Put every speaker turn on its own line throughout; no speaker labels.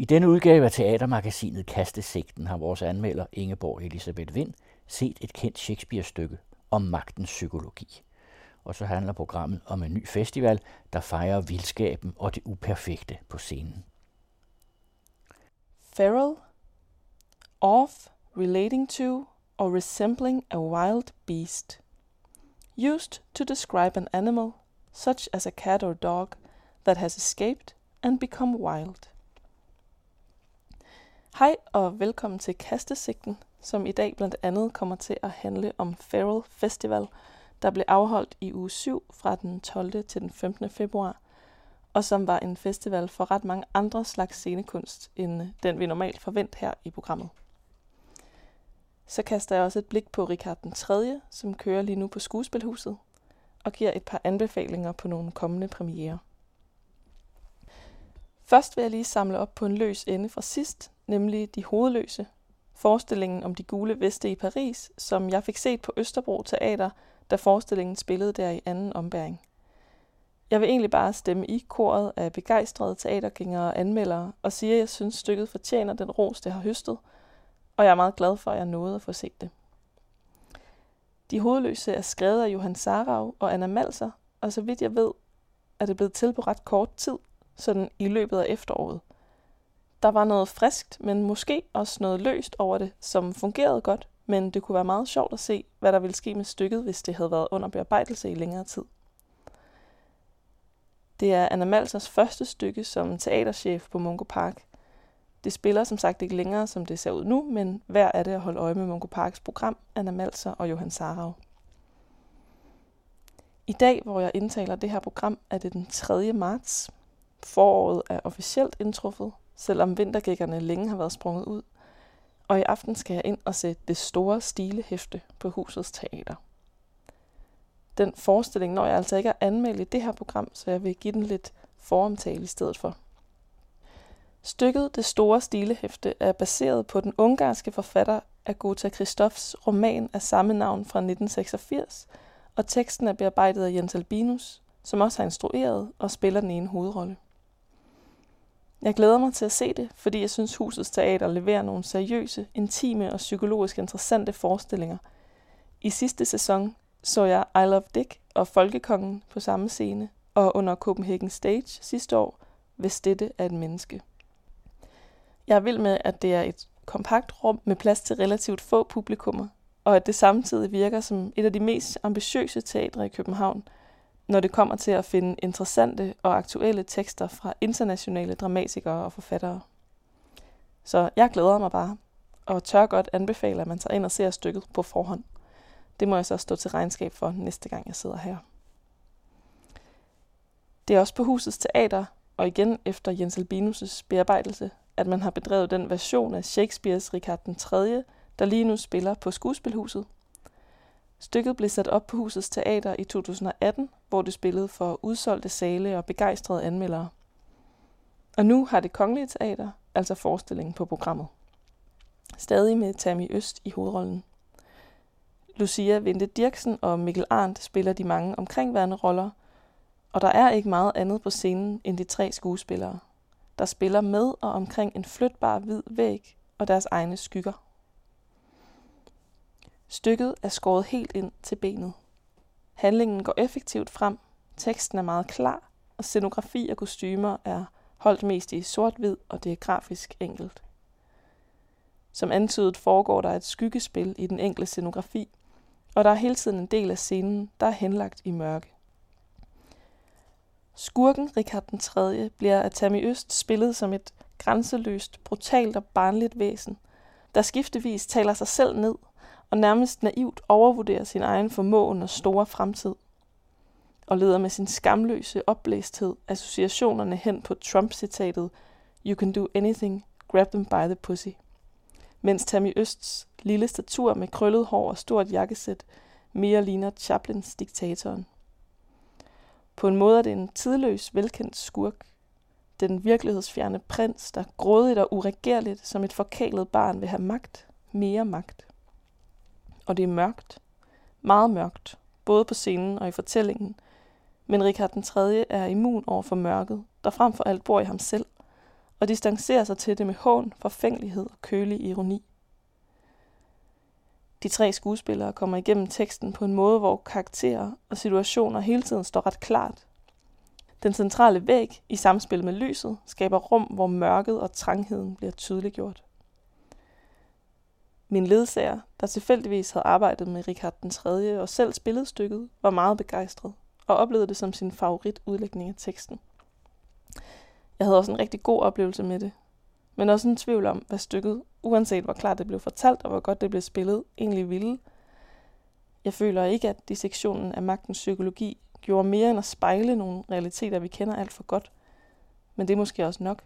I denne udgave af teatermagasinet Kastesigten har vores anmelder Ingeborg Elisabeth Vind set et kendt Shakespeare-stykke om magtens psykologi. Og så handler programmet om en ny festival, der fejrer vildskaben og det uperfekte på scenen.
Feral, of, relating to, or resembling a wild beast. Used to describe an animal, such as a cat or dog, that has escaped and become wild. Hej og velkommen til Kastesigten, som i dag blandt andet kommer til at handle om Feral Festival, der blev afholdt i uge 7 fra den 12. til den 15. februar, og som var en festival for ret mange andre slags scenekunst, end den vi normalt forventer her i programmet. Så kaster jeg også et blik på Richard den 3., som kører lige nu på Skuespilhuset, og giver et par anbefalinger på nogle kommende premiere. Først vil jeg lige samle op på en løs ende fra sidst, nemlig De Hovedløse, forestillingen om de gule veste i Paris, som jeg fik set på Østerbro Teater, da forestillingen spillede der i anden ombæring. Jeg vil egentlig bare stemme i koret af begejstrede teatergængere og anmeldere og sige, at jeg synes, stykket fortjener den ros, det har høstet, og jeg er meget glad for, at jeg nåede at få set det. De hovedløse er skrevet af Johan Sarau og Anna Malser, og så vidt jeg ved, er det blevet til på ret kort tid, sådan i løbet af efteråret. Der var noget friskt, men måske også noget løst over det, som fungerede godt, men det kunne være meget sjovt at se, hvad der ville ske med stykket, hvis det havde været under bearbejdelse i længere tid. Det er Anna Malsers første stykke som teaterchef på Mungo Park. Det spiller som sagt ikke længere, som det ser ud nu, men hver er det at holde øje med Mungo Parks program, Anna Malser og Johan Sarau. I dag, hvor jeg indtaler det her program, er det den 3. marts. Foråret er officielt indtruffet, selvom vintergækkerne længe har været sprunget ud. Og i aften skal jeg ind og se det store stilehæfte på husets teater. Den forestilling når jeg altså ikke at anmelde i det her program, så jeg vil give den lidt foromtale i stedet for. Stykket Det store stilehæfte er baseret på den ungarske forfatter Agota Kristofs roman af samme navn fra 1986, og teksten er bearbejdet af Jens Albinus, som også har instrueret og spiller den ene hovedrolle. Jeg glæder mig til at se det, fordi jeg synes, Husets Teater leverer nogle seriøse, intime og psykologisk interessante forestillinger. I sidste sæson så jeg I Love Dick og Folkekongen på samme scene, og under Copenhagen Stage sidste år, hvis dette er et menneske. Jeg er vild med, at det er et kompakt rum med plads til relativt få publikummer, og at det samtidig virker som et af de mest ambitiøse teatre i København – når det kommer til at finde interessante og aktuelle tekster fra internationale dramatikere og forfattere. Så jeg glæder mig bare, og tør godt anbefale, at man tager ind og ser stykket på forhånd. Det må jeg så stå til regnskab for næste gang, jeg sidder her. Det er også på Husets Teater, og igen efter Jens Albinus' bearbejdelse, at man har bedrevet den version af Shakespeares Richard den 3., der lige nu spiller på Skuespilhuset Stykket blev sat op på Husets Teater i 2018, hvor det spillede for udsolgte sale og begejstrede anmeldere. Og nu har det Kongelige Teater, altså forestillingen på programmet. Stadig med Tammy Øst i hovedrollen. Lucia Vente Dirksen og Mikkel Arndt spiller de mange omkringværende roller, og der er ikke meget andet på scenen end de tre skuespillere, der spiller med og omkring en flytbar hvid væg og deres egne skygger. Stykket er skåret helt ind til benet. Handlingen går effektivt frem, teksten er meget klar, og scenografi og kostymer er holdt mest i sort-hvid, og det er grafisk enkelt. Som antydet foregår der et skyggespil i den enkle scenografi, og der er hele tiden en del af scenen, der er henlagt i mørke. Skurken Richard den 3. bliver af Tammy Øst spillet som et grænseløst, brutalt og barnligt væsen, der skiftevis taler sig selv ned og nærmest naivt overvurderer sin egen formåen og store fremtid, og leder med sin skamløse oplæsthed associationerne hen på Trump-citatet You can do anything, grab them by the pussy. Mens Tammy Østs lille statur med krøllet hår og stort jakkesæt mere ligner Chaplins diktatoren. På en måde er det en tidløs, velkendt skurk. Den virkelighedsfjerne prins, der grådigt og uregerligt som et forkælet barn vil have magt, mere magt og det er mørkt. Meget mørkt, både på scenen og i fortællingen. Men Richard den 3. er immun over for mørket, der frem for alt bor i ham selv, og distancerer sig til det med hån, forfængelighed og kølig ironi. De tre skuespillere kommer igennem teksten på en måde, hvor karakterer og situationer hele tiden står ret klart. Den centrale væg i samspil med lyset skaber rum, hvor mørket og trangheden bliver tydeliggjort. Min ledsager, der tilfældigvis havde arbejdet med Richard den 3. og selv spillet stykket, var meget begejstret og oplevede det som sin favorit udlægning af teksten. Jeg havde også en rigtig god oplevelse med det, men også en tvivl om, hvad stykket, uanset hvor klart det blev fortalt og hvor godt det blev spillet, egentlig ville. Jeg føler ikke, at dissektionen af magtens psykologi gjorde mere end at spejle nogle realiteter, vi kender alt for godt. Men det er måske også nok.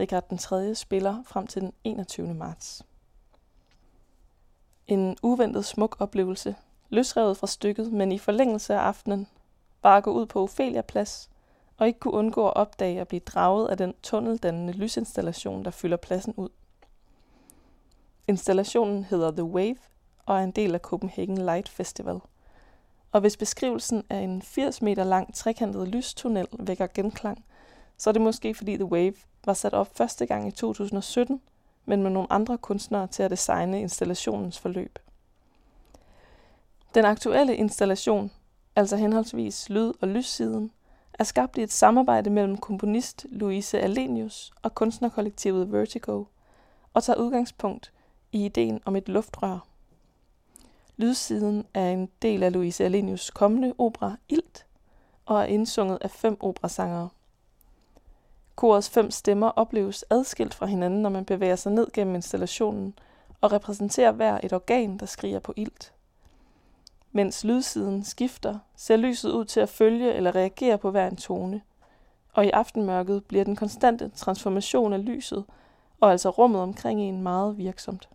Richard den 3. spiller frem til den 21. marts. En uventet smuk oplevelse, løsrevet fra stykket, men i forlængelse af aftenen, Bare gå ud på Ophelia Plads og ikke kunne undgå at opdage at blive draget af den tunneldannende lysinstallation, der fylder pladsen ud. Installationen hedder The Wave og er en del af Copenhagen Light Festival. Og hvis beskrivelsen af en 80 meter lang trekantet lystunnel vækker genklang, så er det måske fordi The Wave var sat op første gang i 2017, men med nogle andre kunstnere til at designe installationens forløb. Den aktuelle installation, altså henholdsvis lyd- og lyssiden, er skabt i et samarbejde mellem komponist Louise Alenius og kunstnerkollektivet Vertigo, og tager udgangspunkt i ideen om et luftrør. Lydsiden er en del af Louise Alenius kommende opera Ilt, og er indsunget af fem operasangere. Korets fem stemmer opleves adskilt fra hinanden, når man bevæger sig ned gennem installationen, og repræsenterer hver et organ, der skriger på ilt. Mens lydsiden skifter, ser lyset ud til at følge eller reagere på hver en tone. Og i aftenmørket bliver den konstante transformation af lyset, og altså rummet omkring en meget virksomt.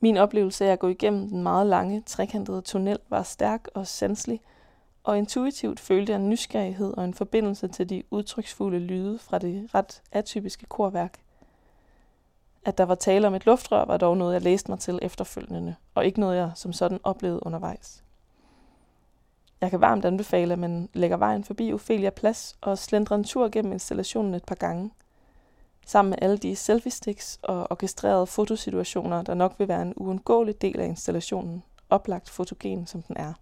Min oplevelse af at gå igennem den meget lange, trekantede tunnel var stærk og sanselig, og intuitivt følte jeg en nysgerrighed og en forbindelse til de udtryksfulde lyde fra det ret atypiske korværk. At der var tale om et luftrør, var dog noget, jeg læste mig til efterfølgende, og ikke noget, jeg som sådan oplevede undervejs. Jeg kan varmt anbefale, at man lægger vejen forbi Ophelia Plads og slendrer en tur gennem installationen et par gange. Sammen med alle de selfie-sticks og orkestrerede fotosituationer, der nok vil være en uundgåelig del af installationen, oplagt fotogen som den er.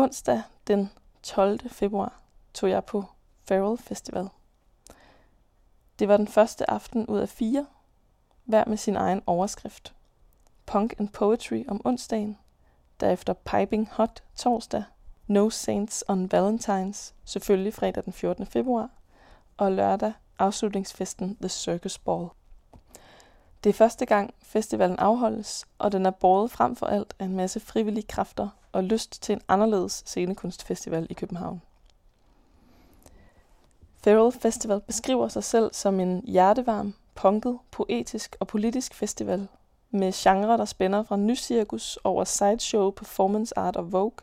Onsdag den 12. februar tog jeg på Feral Festival. Det var den første aften ud af fire, hver med sin egen overskrift. Punk and Poetry om onsdagen, derefter Piping Hot torsdag, No Saints on Valentines, selvfølgelig fredag den 14. februar, og lørdag afslutningsfesten The Circus Ball. Det er første gang festivalen afholdes, og den er båret frem for alt af en masse frivillige kræfter og lyst til en anderledes scenekunstfestival i København. Feral Festival beskriver sig selv som en hjertevarm, punket, poetisk og politisk festival med genrer, der spænder fra nycirkus over sideshow, performance art og vogue,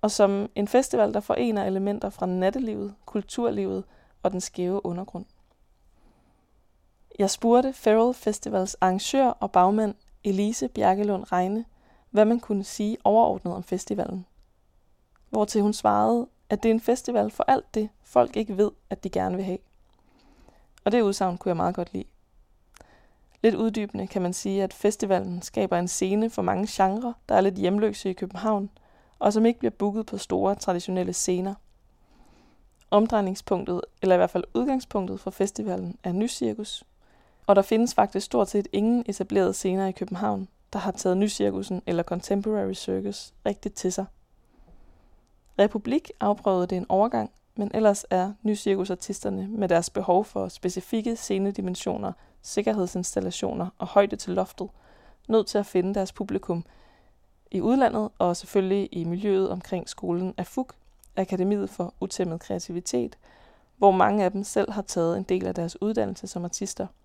og som en festival, der forener elementer fra nattelivet, kulturlivet og den skæve undergrund. Jeg spurgte Feral Festivals arrangør og bagmand Elise Bjerkelund Regne hvad man kunne sige overordnet om festivalen. Hvortil hun svarede, at det er en festival for alt det, folk ikke ved, at de gerne vil have. Og det udsagn kunne jeg meget godt lide. Lidt uddybende kan man sige, at festivalen skaber en scene for mange genrer, der er lidt hjemløse i København, og som ikke bliver booket på store traditionelle scener. Omdrejningspunktet, eller i hvert fald udgangspunktet for festivalen, er nycirkus, og der findes faktisk stort set ingen etablerede scener i København, der har taget nycirkusen eller contemporary circus rigtigt til sig. Republik afprøvede det en overgang, men ellers er nycirkusartisterne med deres behov for specifikke scenedimensioner, sikkerhedsinstallationer og højde til loftet nødt til at finde deres publikum i udlandet og selvfølgelig i miljøet omkring skolen af FUG, Akademiet for Utæmmet Kreativitet, hvor mange af dem selv har taget en del af deres uddannelse som artister –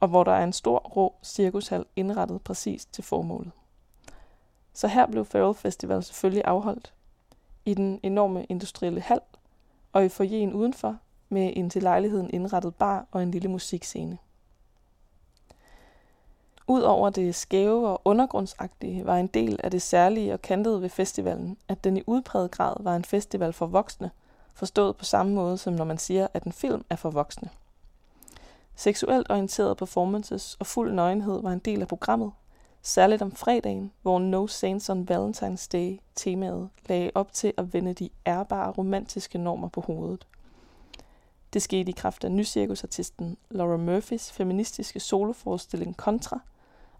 og hvor der er en stor rå cirkushal indrettet præcis til formålet. Så her blev Feral Festival selvfølgelig afholdt i den enorme industrielle hal og i forjen udenfor med en til lejligheden indrettet bar og en lille musikscene. Udover det skæve og undergrundsagtige var en del af det særlige og kantede ved festivalen, at den i udpræget grad var en festival for voksne, forstået på samme måde som når man siger, at en film er for voksne. Seksuelt orienterede performances og fuld nøgenhed var en del af programmet, særligt om fredagen, hvor No Saints on Valentine's Day temaet lagde op til at vende de ærbare romantiske normer på hovedet. Det skete i kraft af nycirkusartisten Laura Murphys feministiske soloforestilling Contra,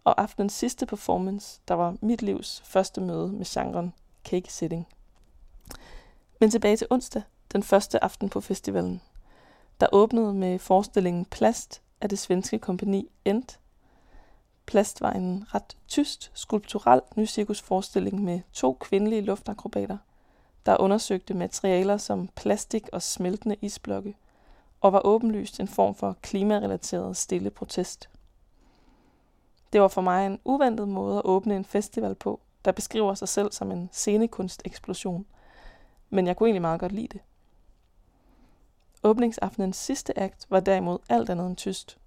og aftenens sidste performance, der var mit livs første møde med genren cake sitting. Men tilbage til onsdag, den første aften på festivalen, der åbnede med forestillingen Plast af det svenske kompani Ent. Plast var en ret tyst, skulptural nycirkusforestilling med to kvindelige luftakrobater, der undersøgte materialer som plastik og smeltende isblokke – og var åbenlyst en form for klimarelateret stille protest. Det var for mig en uventet måde at åbne en festival på, der beskriver sig selv som en scenekunsteksplosion, men jeg kunne egentlig meget godt lide det. Åbningsaftenens sidste akt var derimod alt andet end tyst.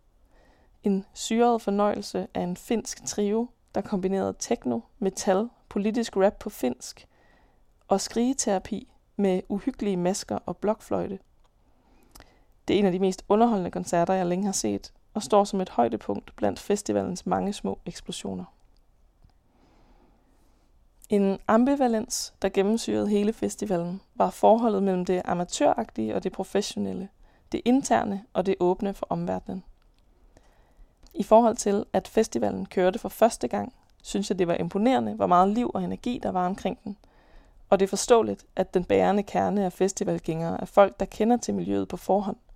En syret fornøjelse af en finsk trio, der kombinerede techno, metal, politisk rap på finsk og skrigeterapi med uhyggelige masker og blokfløjte – det er en af de mest underholdende koncerter, jeg længe har set, og står som et højdepunkt blandt festivalens mange små eksplosioner. En ambivalens, der gennemsyrede hele festivalen, var forholdet mellem det amatøragtige og det professionelle, det interne og det åbne for omverdenen. I forhold til, at festivalen kørte for første gang, synes jeg, det var imponerende, hvor meget liv og energi der var omkring den. Og det er forståeligt, at den bærende kerne af festivalgængere er folk, der kender til miljøet på forhånd –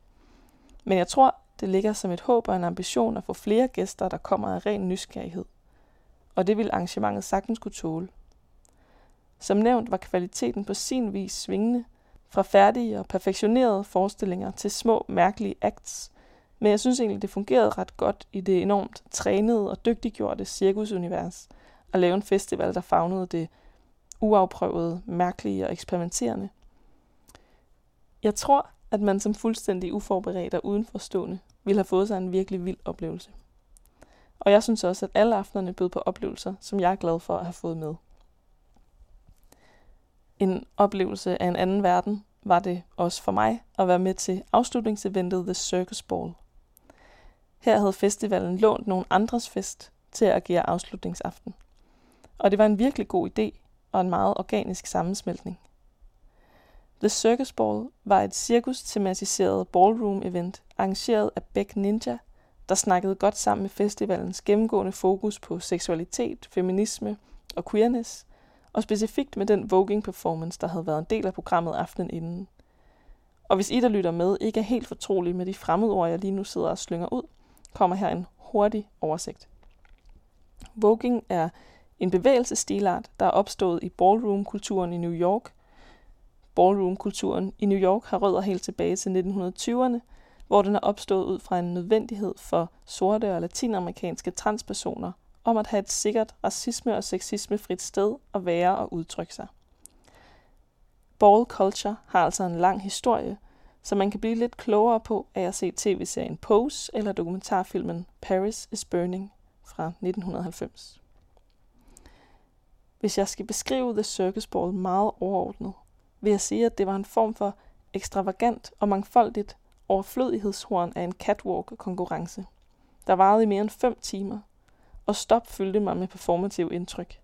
men jeg tror, det ligger som et håb og en ambition at få flere gæster, der kommer af ren nysgerrighed. Og det vil arrangementet sagtens kunne tåle. Som nævnt var kvaliteten på sin vis svingende, fra færdige og perfektionerede forestillinger til små, mærkelige acts, men jeg synes egentlig, det fungerede ret godt i det enormt trænede og dygtiggjorte cirkusunivers at lave en festival, der fagnede det uafprøvede, mærkelige og eksperimenterende. Jeg tror, at man som fuldstændig uforberedt og udenforstående ville have fået sig en virkelig vild oplevelse. Og jeg synes også, at alle aftenerne bød på oplevelser, som jeg er glad for at have fået med. En oplevelse af en anden verden var det også for mig at være med til afslutningseventet The Circus Ball. Her havde festivalen lånt nogle andres fest til at give afslutningsaften. Og det var en virkelig god idé og en meget organisk sammensmeltning. The Circus Ball var et cirkus-tematiseret ballroom-event arrangeret af Beck Ninja, der snakkede godt sammen med festivalens gennemgående fokus på seksualitet, feminisme og queerness, og specifikt med den voguing performance, der havde været en del af programmet aftenen inden. Og hvis I, der lytter med, ikke er helt fortrolige med de fremmedord, jeg lige nu sidder og slynger ud, kommer her en hurtig oversigt. Voguing er en bevægelsesstilart, der er opstået i ballroom-kulturen i New York ballroom-kulturen i New York har rødder helt tilbage til 1920'erne, hvor den er opstået ud fra en nødvendighed for sorte og latinamerikanske transpersoner om at have et sikkert racisme- og sexismefrit sted at være og udtrykke sig. Ball culture har altså en lang historie, så man kan blive lidt klogere på af at se tv-serien Pose eller dokumentarfilmen Paris is Burning fra 1990. Hvis jeg skal beskrive The Circus Ball meget overordnet, vil jeg sige, at det var en form for ekstravagant og mangfoldigt overflødighedshorn af en catwalk-konkurrence, der varede i mere end 5 timer, og stop fyldte mig med performative indtryk.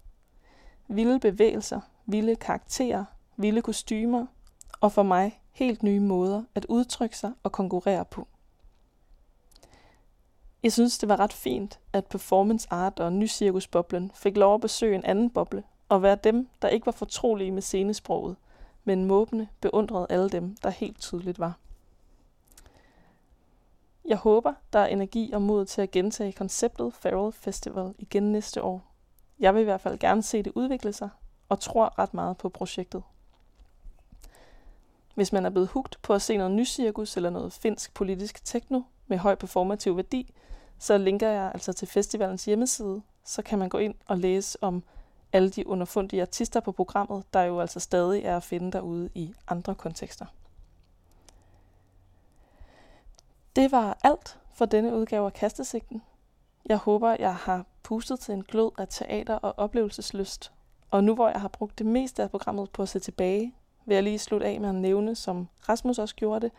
Vilde bevægelser, vilde karakterer, vilde kostymer, og for mig helt nye måder at udtrykke sig og konkurrere på. Jeg synes, det var ret fint, at performance art og nycirkusboblen fik lov at besøge en anden boble, og være dem, der ikke var fortrolige med scenesproget, men måbende beundrede alle dem, der helt tydeligt var. Jeg håber, der er energi og mod til at gentage konceptet Feral Festival igen næste år. Jeg vil i hvert fald gerne se det udvikle sig, og tror ret meget på projektet. Hvis man er blevet hugt på at se noget nycirkus eller noget finsk politisk techno med høj performativ værdi, så linker jeg altså til festivalens hjemmeside, så kan man gå ind og læse om alle de underfundige artister på programmet, der jo altså stadig er at finde derude i andre kontekster. Det var alt for denne udgave af Kastesigten. Jeg håber, jeg har pustet til en glød af teater og oplevelseslyst. Og nu hvor jeg har brugt det meste af programmet på at se tilbage, vil jeg lige slutte af med at nævne, som Rasmus også gjorde det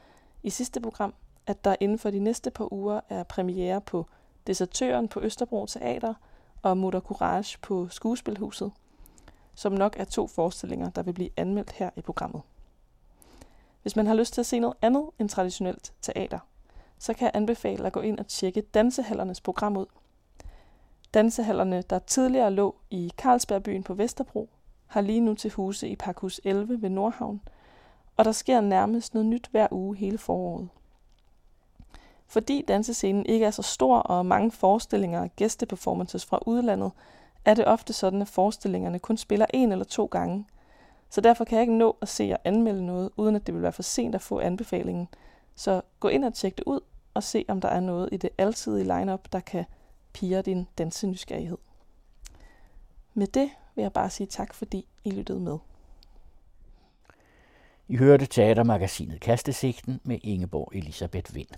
i sidste program, at der inden for de næste par uger er premiere på Desertøren på Østerbro Teater og Mutter Courage på Skuespilhuset, som nok er to forestillinger, der vil blive anmeldt her i programmet. Hvis man har lyst til at se noget andet end traditionelt teater, så kan jeg anbefale at gå ind og tjekke Dansehallernes program ud. Dansehallerne, der tidligere lå i Carlsbergbyen på Vesterbro, har lige nu til huse i Parkhus 11 ved Nordhavn, og der sker nærmest noget nyt hver uge hele foråret. Fordi dansescenen ikke er så stor og mange forestillinger og gæsteperformances fra udlandet, er det ofte sådan, at forestillingerne kun spiller en eller to gange. Så derfor kan jeg ikke nå at se og anmelde noget, uden at det vil være for sent at få anbefalingen. Så gå ind og tjek det ud og se, om der er noget i det altidige lineup, der kan pire din dansenysgerrighed. Med det vil jeg bare sige tak, fordi I lyttede med.
I hørte teatermagasinet Kastesigten med Ingeborg Elisabeth Vind.